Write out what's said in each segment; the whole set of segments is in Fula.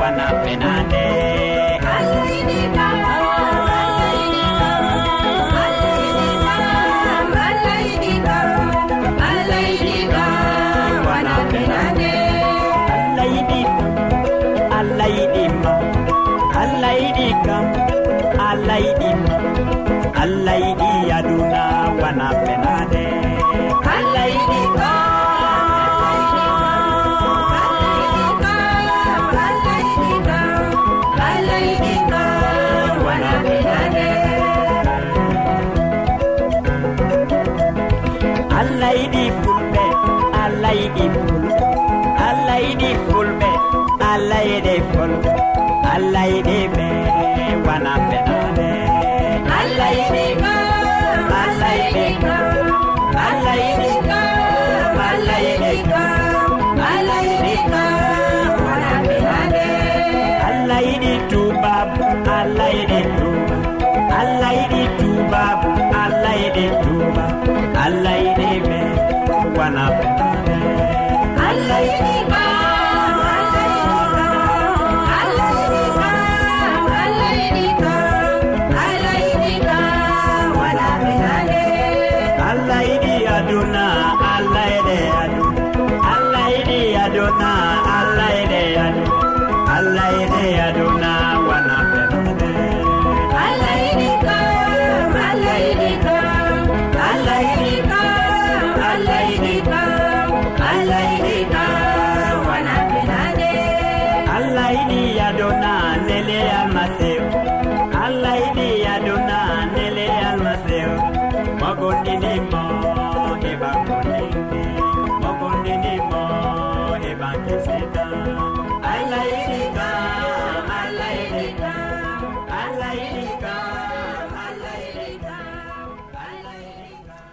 wana fenande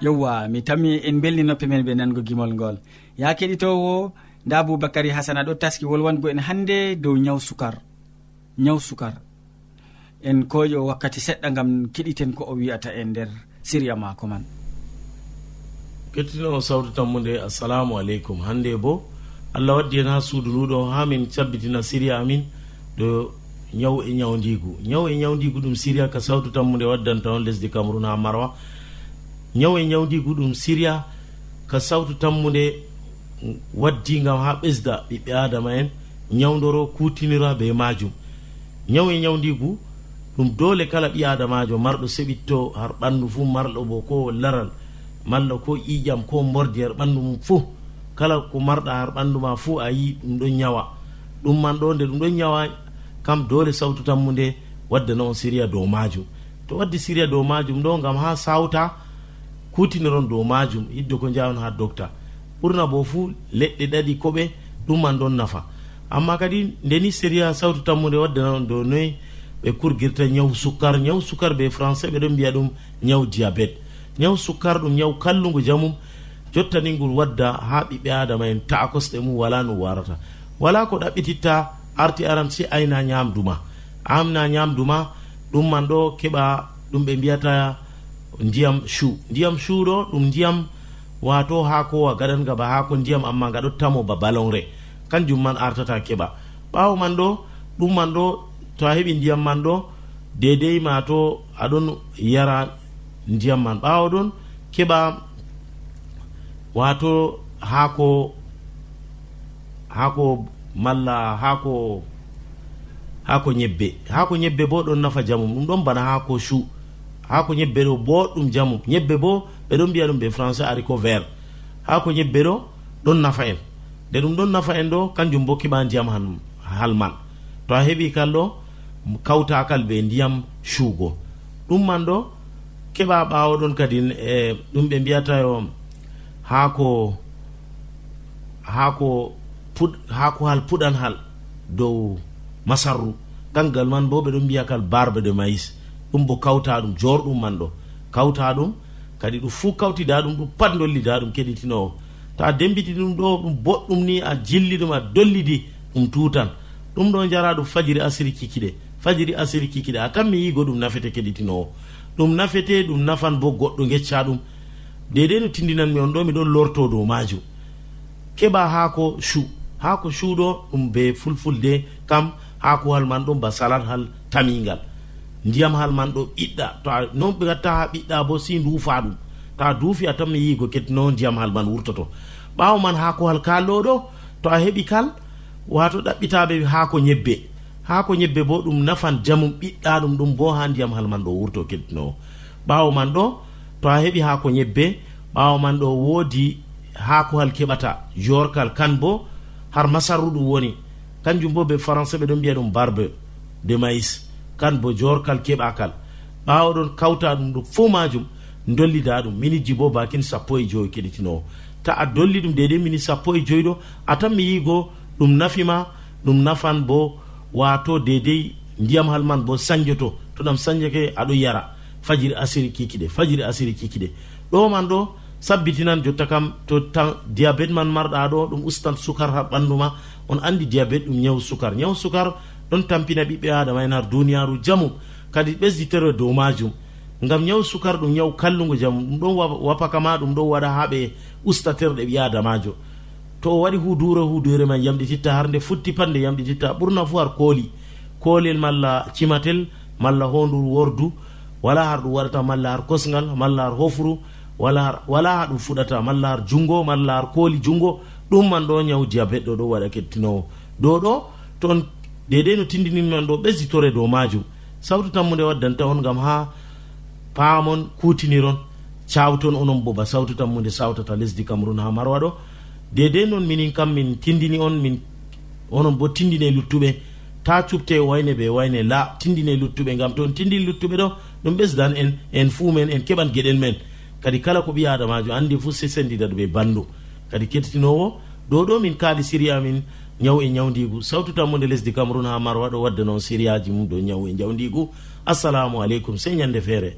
yewwa mi tammi en belni belninoppe men ɓe nango gimol ngol. Ya keɗitowo nda boubacary hasana ɗo taski wolwango en hande dow ñaw sukar. Ñaw sukar. En koƴo wakkati seɗɗa gam keɗiten ko o wi'ata e nder siriya mako man. kettinowo sawtu tammude assalamu aleykum. Hannde bo allah waddi hen ha suudu nduɗo ha min cabbitina siriya amin. Ɗo ñaw e ñawdigu ñaw e ñawdigu ɗum siriya ka sawtu tammude waddanta on lesdi cameron ha marwa. Ñaw e ñawdigu ɗum siriya ka sawtu tammude waddi gam ha ɓesda ɓiɓɓe adama en ñawdoro kutinira be majum ñaw e ñawdigu ɗum dole kala ɓi adamajo marɗo seɓitto har ɓandu fuu marɗo bo ko laral. malla ko ƴiƴam ko mordi har ɓanndu mum fuu. Kala ko marɗa har ɓanndu ma fuu a yi ɗum ɗon ñawa ɗum man ɗo nde ɗum ɗon ñawa kam doole sawtu tammu nde waddana on siriya dow majum to waddi siriya dow majum ɗo gam ha sawta kutiniron dow majum hidde ko jawon ha docta ɓurna bo fuu leɗɗe ɗaɗi koɓe ɗum man ɗon nafa. Amma kadi ndeni sériya sawtu tammude waddanaon dow noyi ɓe kurgirta ñaw sukkar. Ñaw sukkar ɓe français ɓeɗon mbiya ɗum ñaw diabete. ñaw sukkar ɗum ñaw kallugu jamum jottani ngol wadda ha ɓiɓɓe adama en ta'a kosɗe mum wala no warata. Wala ko ɗaɓɓititta arti aran si ayna ñamduma amna ñamduma ɗum man ɗo keɓa ɗum ɓe mbiyata ndiyam chu ndiyam chu ɗo ɗum ndiyam wato hakowa gaɗanga ba hako ndiyam amma gaɗottamo ba balonre. Kanjum man artata keɓa. Ɓawo man ɗo ɗum man ɗo to a heɓi ndiyam man ɗo dedei ma to aɗon yara ndiyam man ɓaawa ɗon keɓa wato haako haako malla haako haako ñebbe. Haako ñebbe bo ɗon nafa jamum ɗum ɗon bana haako chu haako ñebbe ɗo boɗɗum jamum ñebbe bo ɓeɗon mbiya ɗum ɓe français ariko vert. Haako ñebbe ɗo ɗon nafa en. Nde ɗum ɗon nafa en ɗo kanjum bo keɓa ndiyam han halman to a heɓi kal ɗo kawtakal ɓe ndiyam chuugo ɗum man ɗo keɓa ɓawo ɗon kadin e ɗum ɓe mbiyatayo haako haako puɗ haako hal puɗan hal dow masarru. Kangal man bo ɓeɗon mbiya kal barbe de maïs ɗum bo kawta ɗum jorɗum man ɗo. Kawta ɗum kadi ɗum fuu kawtida ɗum ɗum pat dollida ɗum keɗitinowo ta dembiti ɗum ɗo ɗum boɗɗum ni a jilli ɗum a dollidi ɗum tutan. Ɗum ɗo jara ɗum fajiri asiri kikiɗe. fajiri asiri kikiɗa. Kam mi yigo ɗum nafete keɗitinowo ɗum nafete ɗum nafan bo goɗɗo gecca ɗum. Dede no tindinanmi on ɗo miɗon lorto dow majum keɓa haako chu haako chuɗo ɗum be fulfulde kam haakuhal man ɗon ba salat hal tamingal. Ndiyam hal man ɗo ɓiɗɗa to a noon ɓe gatta ha ɓiɗɗa bo si duufa ɗum. To a duufi a tan mi yigo kettino ndiyam hal man wurtoto. Ɓawo man haako hal kalɗo to a heɓi kal wato ɗaɓɓitaɓe haako ñebbe ha ko ñebbe bo ɗum nafan jamum ɓiɗɗa ɗum ɗum bo ha ndiyam hal man ɗo wurto keddinowo ɓawo man ɗo to a heɓi ha ko ñebbe ɓawo man ɗo woodi haakohal keɓata yorkal kan bo har masarru ɗum woni. Kanjum bo ɓe français ɓe ɗon mbiya ɗum barbe de maïs kan bo jorkal keɓakal. Ɓawo ɗon kawta ɗum ɗum fo majum dollida ɗum miniji bo bakin sappo e joyi keɗitinowo ta a dolli ɗum dede mini sappo e joyi ɗo a tan mi yigo ɗum nafima ɗum nafan bo wato deydey ndiyam hal man bo sañjoto to ɗam sañjake aɗo yara. Fajiri asiri kikiɗe fajiri asiri kikiɗe ɗo man ɗo sabbitinan jotta kam to tan diabéte man marɗa ɗo ɗum ustan sukar ha ɓandu ma on andi diabete ɗum ñaw sukar. Ñaw sukar ɗon tampina ɓiɓɓe adama en har duniyaru jamu. Kadi ɓesditere dow majum ngam ñaw sukar ɗum ñaw kallugo jamu ɗum ɗon wapakama ɗum ɗon waɗa ha ɓe ustaterɗe ɓi adamajo to o waɗi hudure hudure ma yamɗititta har nde futti pande yamɗititta ɓurna fu har kooli. Koolel malla cimatel malla hondur wordu wala har ɗum waɗata malla har kosgal malla har hofru wala har wala ha ɗum fuɗata malla har jungo malla har kooli jungo. Ɗum man ɗo ñaw diabet ɗo ɗo waɗa kettinowo. Dow ɗo toon dedei no tindininman ɗo ɓesditore dow majum sawtu tammude waddanta on gam ha paamon kutiniron cawton onon boba sawtu tammude sawtata lesdi cameron ha marwa ɗo. dedei noon minin kam min tindini on min onon bo tindine luttuɓe. Ta cupte wayne ɓe wayne la tindine luttuɓe gam to on tindini luttuɓe ɗo ɗum ɓesdan en en fuu men en keɓan gueɗel men. Kadi kala ko ɓi adamajo andi fuu se sendida ɗo ɓe bandu. Kadi kettinowo ɗo ɗo min kaali siria min ñaw e ñawdigu sawtu tammude lesdi cameron ha marwa ɗo wadda noon siriyaji mum ɗo ñaw e ñawdigu assalamu aleykum sey ñande feere.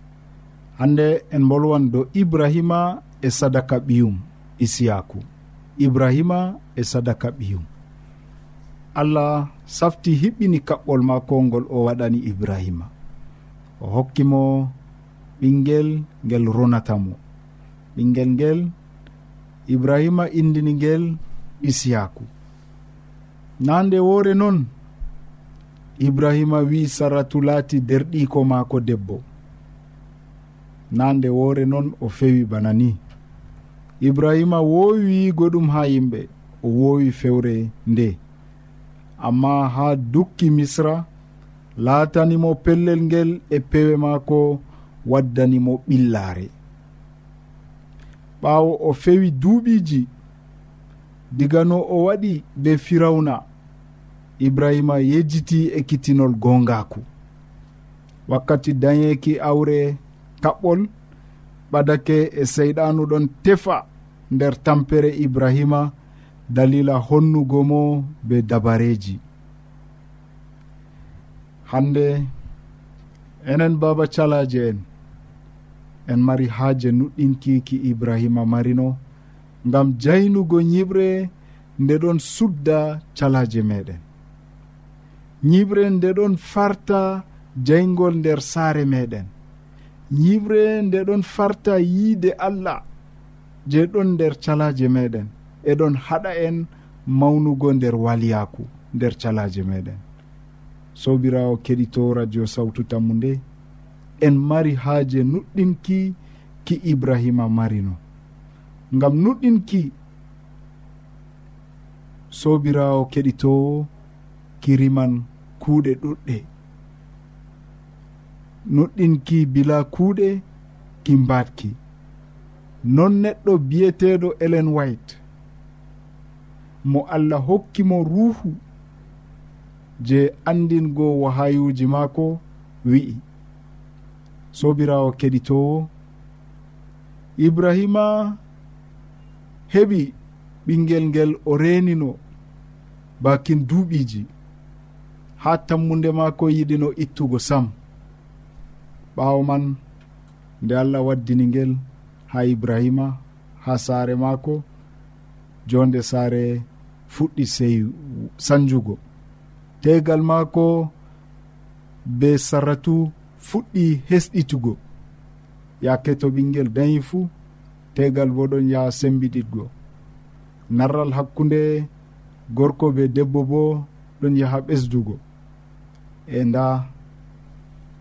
hande en bolwan dow ibrahima e sadaka ɓiyum isiyaku. Ibrahima e sadaka ɓiyum. Allah safti hiɓɓini kaɓɓol maako ngol o waɗani ibrahima. O hokkimo ɓinguel ngel ronatamo ɓinguel ngel ibrahima indini ngel isiyaku. Nande woore noon ibrahima wi saratu laati derɗiko maako debbo. na nde woore noon o fewi bana ni. Ibrahima woowi ɗum ha yimɓe o woowi fewre nde. Amma ha dukki misra laatanimo pellel ngel e pewe maako waddanimo ɓillaare. Ɓaawo o fewi duuɓiiji diga no o waɗi be firawna ibrahima yejjiti e kitinol gongaku wakkati dañeeki awre kaɓɓol ɓadake e seyɗanu ɗon tefa nder tampere ibrahima dalila honnugo mo be dabareji. Hande enen baba calaje en en mari haaje nuɗɗinkiki ibrahima marino ngam jaynugo ñiɓre nde ɗon sudda calaje meɗen. Ñiɓre nde ɗon farta jaygol nder saare meɗen. yimre nde ɗon farta yiide allah je ɗon nder calaje meɗen. Eɗon haɗa en mawnugo nder waliyaku nder calaje meɗen. Sobirawo keɗito radio sawtu tammu nde en mari haaje nuɗɗinki ki ibrahima marino. Ngam nuɗɗinki sobirawo keɗitowo kiriman kuuɗe ɗuɗɗe. noɗɗinki bila kuuɗe ki mbatki non neɗɗo biyeteɗo elen white. Mo allah hokkimo ruuhu je andingo wahayuji maako wi'i. Sobirawo keɗitowo ibrahima heɓi ɓingel ngel o renino bakin duuɓiji ha tammude maako yiɗino ittugo sam. ɓaawo man nde allah waddini ngel ha ibrahima ha saare maako jonde saare fuɗɗi sey sanjugo. Tegal maako be sarratu fuɗɗi hesɗitugo. Yake to ɓinguel dañi fuu tegal bo ɗon yaha sembiɗitgo narral hakkunde gorko be debbo bo ɗon yaha ɓesdugo. E nda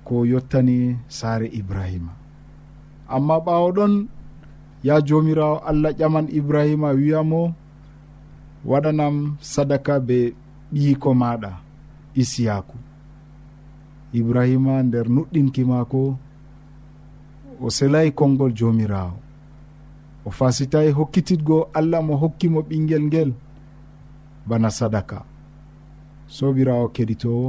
ko yottani saare ibrahima. Amma ɓawo ɗon ya jomirawo allah ƴaman ibrahima wiyamo waɗanam sadaka be ɓiyiko maɗa isiyaku ibrahima nder nuɗɗinki maako o selayi konngol jomirawo. O fasitayi hokkititgo allah mo hokkimo ɓinguel ngel bana sadaka. Sobirawo keɗitowo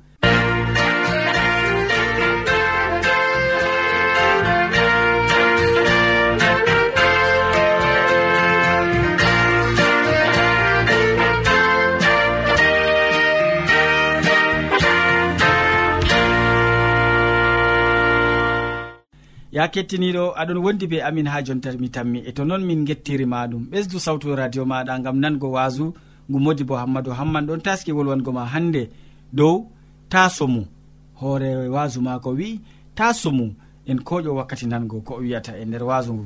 ya kettiniɗo aɗon wondi be amin ha jonta mi tammi. E to noon min gettiri maɗum. Ɓesdu sawtu radio maɗa gam nango wasu ngu modi bo hammadou hamman ɗon taski wolwango ma hande. Dow tasomu hoore wasu mako wi tasomu en koƴo wakkati nango ko o wiyata e nder wasu ngu.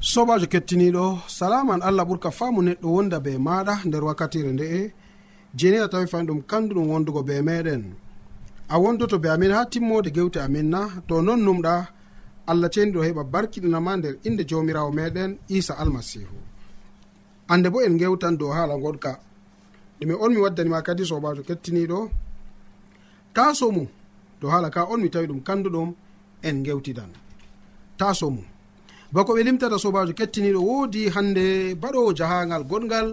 Sobajo kettiniɗo salaman allah ɓurka faamu neɗɗo wonda be maɗa nder wakkatire nde'e jeni a tawi fani ɗum kandu ɗum wondugo be meɗen. A wondoto be amin ha timmode gewte amin na. To non numɗa allah ceni ɗo heɓa barkiɗinama nder inde jawmirawo meɗen isa almasihu. Ande bo en gewtan dow haala goɗka. Ɗume on mi waddanima kadi sobajo kettiniɗo. Taso mum dow haala ka on mi tawi ɗum kanduɗum en gewtidan taso mum bako ɓe limtata sobajo kettiniɗo woodi hande baɗowo jahangal goɗgal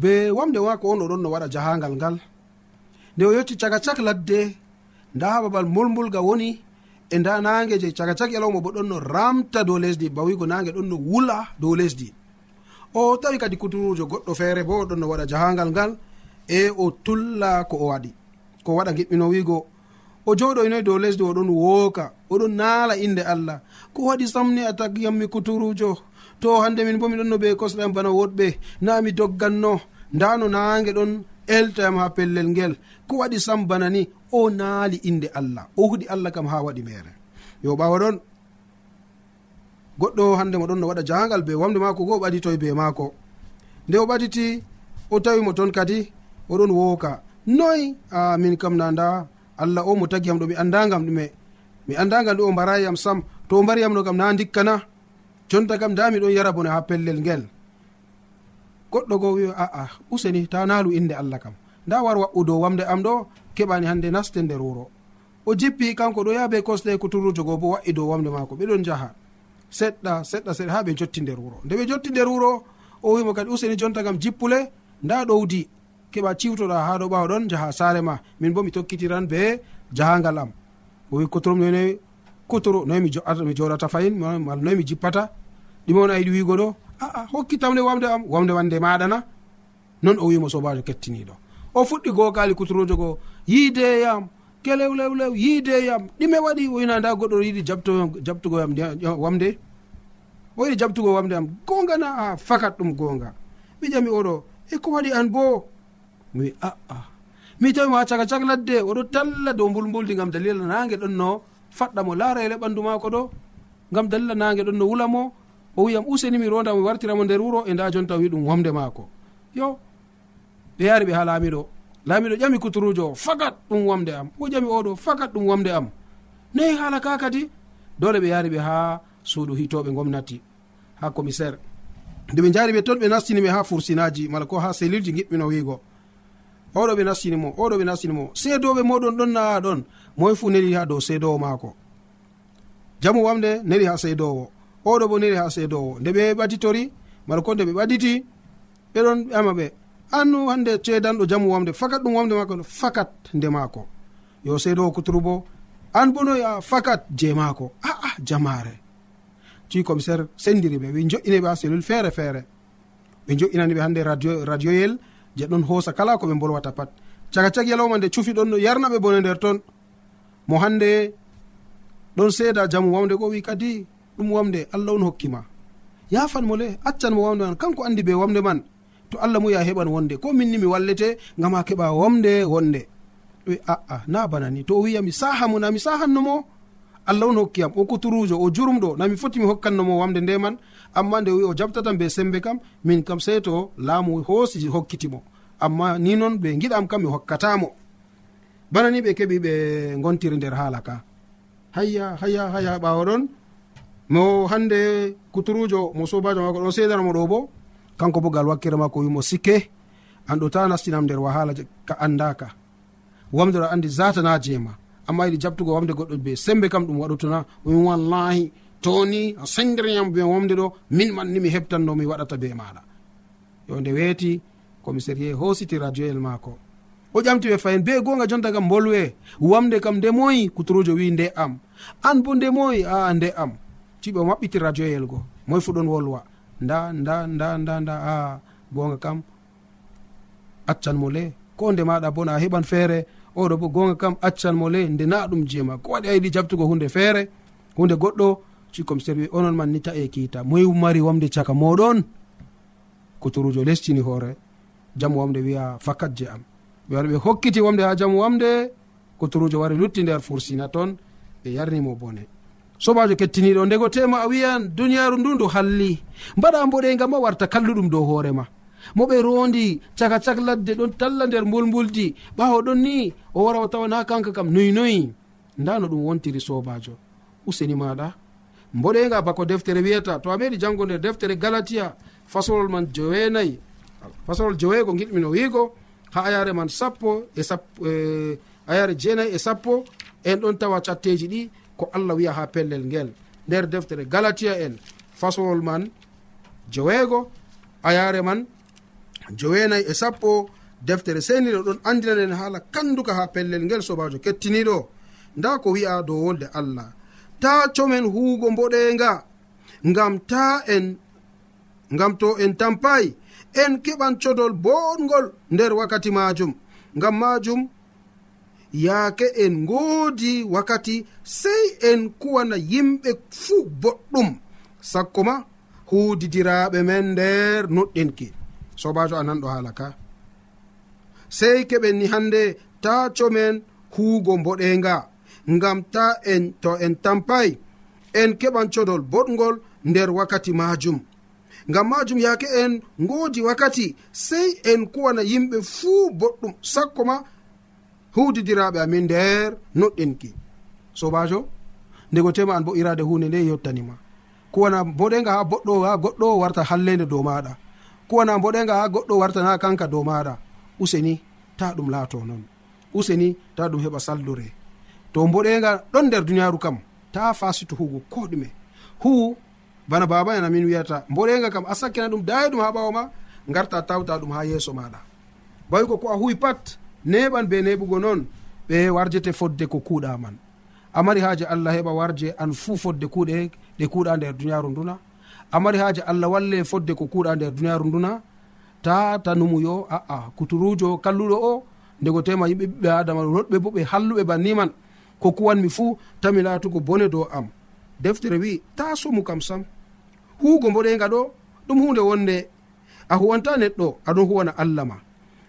be wamde wako on oɗon no waɗa jahangal ngal. Nde o yetti caga cak ladde nda ha babal molmbolga woni e nda nage je caka cak yalawma bo ɗon no ramta dow lesdi bawigo nage ɗon no wula dow lesdi. O tawi kadi kuturujo goɗɗo feere bo ɗon no waɗa jahangal ngal e o tulla ko o waɗi. Ko waɗa giɓɓino wigo o joɗoynoy dow lesdi oɗon wooka oɗon naala inde allah. Ko waɗi samni a tagiyammi kuturujo to hande min bo miɗon no ɓe kosɗam bana woɗɓe na mi dogganno. Nda no nange ɗon eltoyam ha pellel ngel. Ko waɗi sam bana ni o naali inde allah. O huɗi allah kam ha waɗi mere. Yo ɓawa ɗon goɗɗo hande mo ɗon no waɗa jahangal be wamde maako go o ɓaditoy be maako. Nde o ɓaditi o tawi mo toon kadi oɗon wooka noy a min kam nanda allah o mo tagiyam ɗo mi andagam ɗume. Mi andagam ɗum o mbarayiyam sam. To o mbariyamno kam na dikkana jonta kam nda miɗon yara bone ha pellel ngel. goɗɗo go wiyo aa useni ta naalu inde allah kam. Nda war waɓɓu dow wamde am ɗo keɓani hande naste nder wuro o jippi kanko ɗo yaha be kosɗe kuturujo go bo wa'i dow wamde maako ɓeɗon jaha seɗɗa seɗɗa seɗɗa ha ɓe jotti nder wuro nde ɓe jotti nder wuro o wimo kadi useni jonta kam jippule nda ɗowdi keɓa ciwtoɗa ha ɗo ɓawa ɗon jaha saare ma. Min bo mi tokkitiran be jahangal am. O wi kotorom none kotoro noy mi joɗata fayin noyi mi jippata. Ɗume on ayiɗi wigo ɗo. aa hokki tamde wamde am wamde wande maɗana non o wimo sobajo kettiniɗo. O fuɗɗi gokali kuturojo go yiideyam kelewlewlew yiideyam ɗime waɗi oyna nda goɗɗo yiɗi jabtugoyam wamde? O yiɗi jabtugo wamde am gongana a ah, fakat ɗum gonga. Miƴami oɗo e ko waɗi an bo? Mi wi aa mi tawi ma caga cag ladde oɗo talla dow mbulmbuldi gam dalila nage ɗon no faɗɗa mo laara ele ɓandu mako ɗo gam dalila nage ɗon no wula mo o wiyam useni mi ronda mi wartiramo nder wuro e nda jonta wi ɗum wamde maako. Yo ɓe yaari ɓe ha laamiɗo. Laamiɗo ƴami kuturujo o fakat ɗum wamde am. O ƴami oɗo fakat ɗum wamde am. Nayi haala ka kadi? Dole ɓe yaari ɓe ha suudu hitoɓe gomnati ha commissaire nde ɓe jaari ɓe toon ɓe nastinimi ha fursinaji mala ko ha selilji giɓɓino wiigo. Oɗo ɓe nastinimo oɗo ɓe nastinimo seedoɓe moɗon ɗon naa ɗon. Moye fu neli ha dow seedowo maako. Jamu wamde neli ha seedowo oɗo bo boniri ha seedowo nde ɓe ɓaditori mala ko nde ɓe ɓaditi ɓeɗon ɓeama ɓe. Annu hande ceedanɗo jamu wamde fakat ɗum wamde maako fakat nde maako. Yo seedowo kuturu bo an bo bonoya fakat je maako. Aa jamare ci commissaire sendiri ɓe ɓe joƴƴineɓe ha cellule feere feere. Ɓe joƴƴinaniɓe hande radio radioyel je ɗon hoosa kala ko ɓe bolwata pat. Caga cag yalowma nde cufi ɗon no yarnaɓe bone nder ton. Mo hande ɗon seeda jamu wamde ko wi kadi ɗum wamde allah on hokkima yafan mo le accan mo wamde man kanko andi be wamde man to allah mu ya heɓan wonde. Ko minni mi wallete gam ha keɓa wamde wonde. Ɗoe aa na bana ni to o wiyami saha mo nami sahannomo allah on hokkiyam o kuturujo o jurumɗo nami foti mi hokkannomo wamde nde man amma nde wi o jaɓtatam be sembe kam min kam sey to laamu hoosi hokkitimo amma ni noon ɓe giɗam kam mi hokkatamo bana ni ɓe keɓi ɓe gontiri nder haala ka. Hayya hayya hayya ɓawo ɗon. mo hande kuturujo mo sobajo mako ɗon sedanamo ɗo bo. Kanko bo gal wakkere mako wimo sikke. An ɗo ta nastinam nder wahala ka andaka. Wamde ɗo andi zatana jeema amma yiɗi jabtugo wamde goɗɗo be sembe kam ɗum waɗotona min wallahi toni a sendiriyam be wamde ɗo min manni mi heɓtanno mi waɗata be maɗa. Yo nde weeti commissarie hositi radio el maako. O ƴamti ɓe fayin be gonga jonta kam bolwe wamde kam ndemoyi kuturujo wi nde am. An bo ndemoyi a nde am. tiɓe o maɓɓiti radio yel go. Moy fu ɗon wolwa. Nda nda nda nda nda a gonga kam accan mo le. Ko nde maɗa bo na a heɓan feere oɗo bo gonga kam accan mo le nde na ɗum jeema ko waɗi a yiɗi jabtugo hunde feere hunde goɗɗo cikomster wi onon man ni e kiita. Moy mari wamde caka moɗon kuturujo lestini hoore jamu wamde wiya fakat je am. Ɓe wari ɓe hokkiti wamde ha jamu wamde kuturujo wari lutti nder fursina toon ɓe yarnimo bone. sobajo kettiniɗo. Ndegotema a wiyan duniyaru ndu ndu halli. Mbaɗa mboɗega ma warta kalluɗum dow hoorema mo ɓe rondi caka cak ladde ɗon talla nder mbulmbuldi. Ɓawo ɗon ni o wara o tawana kanka kam. Noyi noyi. Nda no ɗum wontiri sobajo. Useni maɗa. Mboɗega bako deftere wiyata. To a meɗi jango nder deftere galatiya fasolol man joweenayi. Fasolol joweego giɗmino wiigo. Ha ayare man sappo e sappo e, ayare jeenayi e sappo. En ɗon tawa catteji ɗi. ko allah wiya ha pellel ngel. Nder deftere galatia en fasolol man joweego ayare man joweenayi e sappo deftere seniɗo ɗon andinanen haala kanduka ha pellel ngel sobajo kettiniɗo. Nda ko wi'a dow wolde allah. Ta comen huugo mboɗenga ngam ta en ngam to en tampayi en keɓan codol boɗgol nder wakkati majum. Ngam majum yaake en ngoodi wakkati sey en kuwana yimɓe fuu boɗɗum. Sakko ma huudidiraaɓe men nder noɗɗinki sobajo a nanɗo haala ka. Sey keɓen ni hannde ta comen huugo mboɗenga ngam ta en to en tampay en keɓan codol boɗgol nder wakkati majum ngam majum yaake en ngoodi wakkati sey en kuwana yimɓe fuu boɗɗum. Sakko ma huudidiraɓe amin nder noɗɗinki sobajo ndego tema an bo irade hunde nde yettanima. Kuwana boɗega ha boɗɗo ha goɗɗo warta hallede dow maɗa kuwana boɗega ha goɗɗo wartana kanka dow maɗa useni ta ɗum laato noon useni ta ɗum heɓa saldure to boɗega ɗon nder duniyaru kam ta fasito hugo ko ɗume. Hu bana baba en amin wiyata boɗega kam a sakkina ɗum dayi ɗum ha ɓawo ma garta tawta ɗum ha yeeso maɗa bawi ko ko a huwi pat neɓan be neɓugo noon ɓe warjete fodde ko kuuɗa man amari haaji allah heɓa warje an fuu fodde kuuɗe ɗe kuuɗa nder duniyaaru nduna. Amari haaji allah walle fodde ko kuuɗa nder duniyaaru nduna. Ta tanumuyo aa kuturujo kalluɗo o ndego tema yimɓe ɓiɓɓe adama roɗɓe bo ɓe halluɓe banniman ko kuwanmi fuu tami laatugo bone dow am. Deftere wi ta somu kam sam. Huugo mboɗenga ɗo ɗum hunde wonde. A huwanta neɗɗo aɗon huwana allah ma.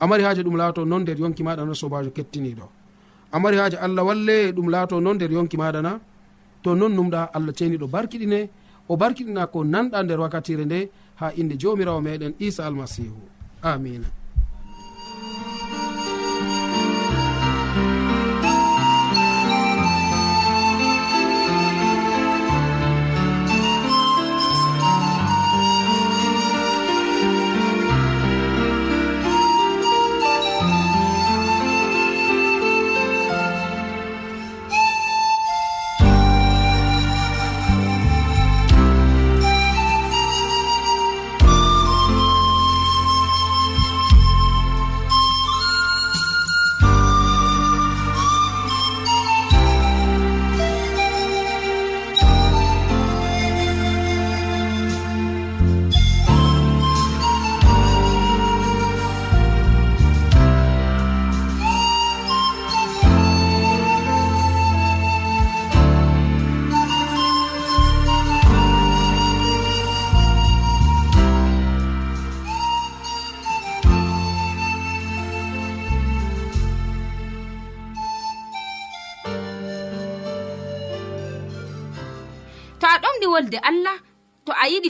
amari haaji ɗum laato non nder yonki maɗa na sobajo kettiniɗo amari haaji allah walle ɗum laato non nder yonki maɗa na to non numɗa allah ceeniɗo barkiɗine o barkiɗina ko nanɗa nder wakkatire nde ha inde jomirawo meɗen isa almasihu amina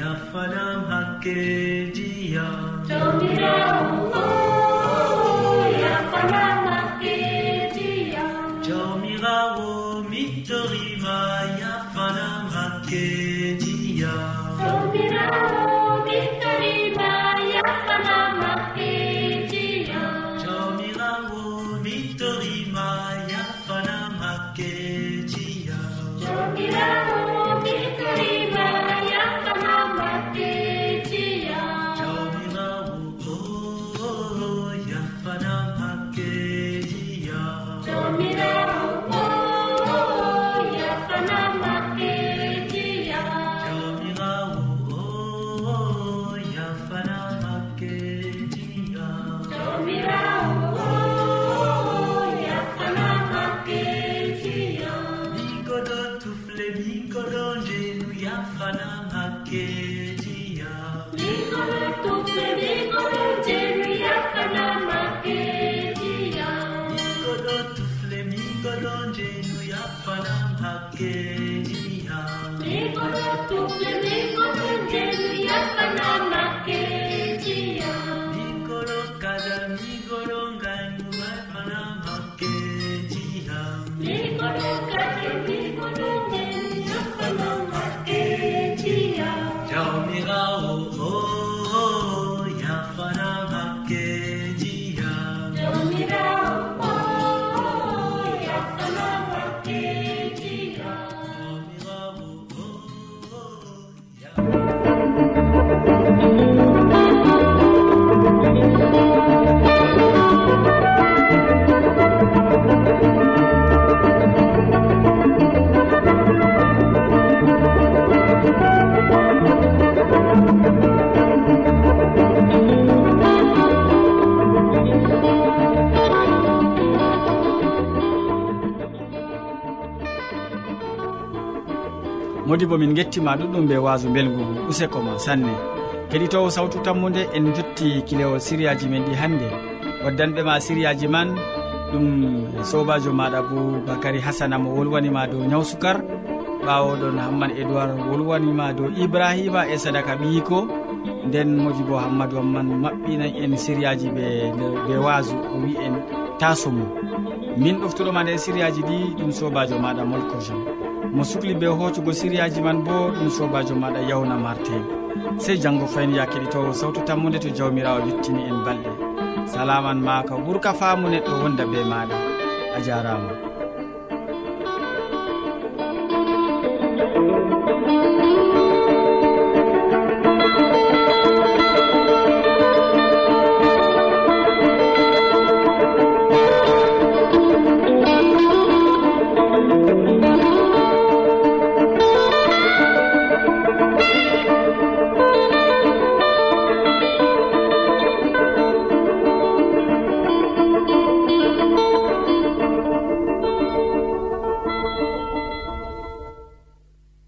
yafanam hakkejiya jomirawo modi bo min gettima ɗuɗɗum be wasu belgu useko ma sanne. Keɗitowo sawtu tammude en jotti kilewol siriyaji men ɗi hannde waddanɓe ma siriyaji man ɗum sobajo maɗa boubacary hasana mo wolwanima dow ñaw sukar ɓawoɗon hamman édoird wolwanima dow ibrahima e sadaka ɓiyiko nden modi bo hammadou hamman maɓɓinan en siriyaji ɓe ɓe wasu o wi en taso mum min ɗoftuɗoma nder siriyaji ɗi ɗum sobajo maɗa molko jean mo sukli be hoccugo siriyaji man bo ɗum sobajo maɗa yawna martin sey janggo fayni ya keɗitowo sawtu tammude to jawmirawo yettini en balɗe. Salaman ma ka ɓuurka faamu neɗɗo wonda be maɗa. A jarama.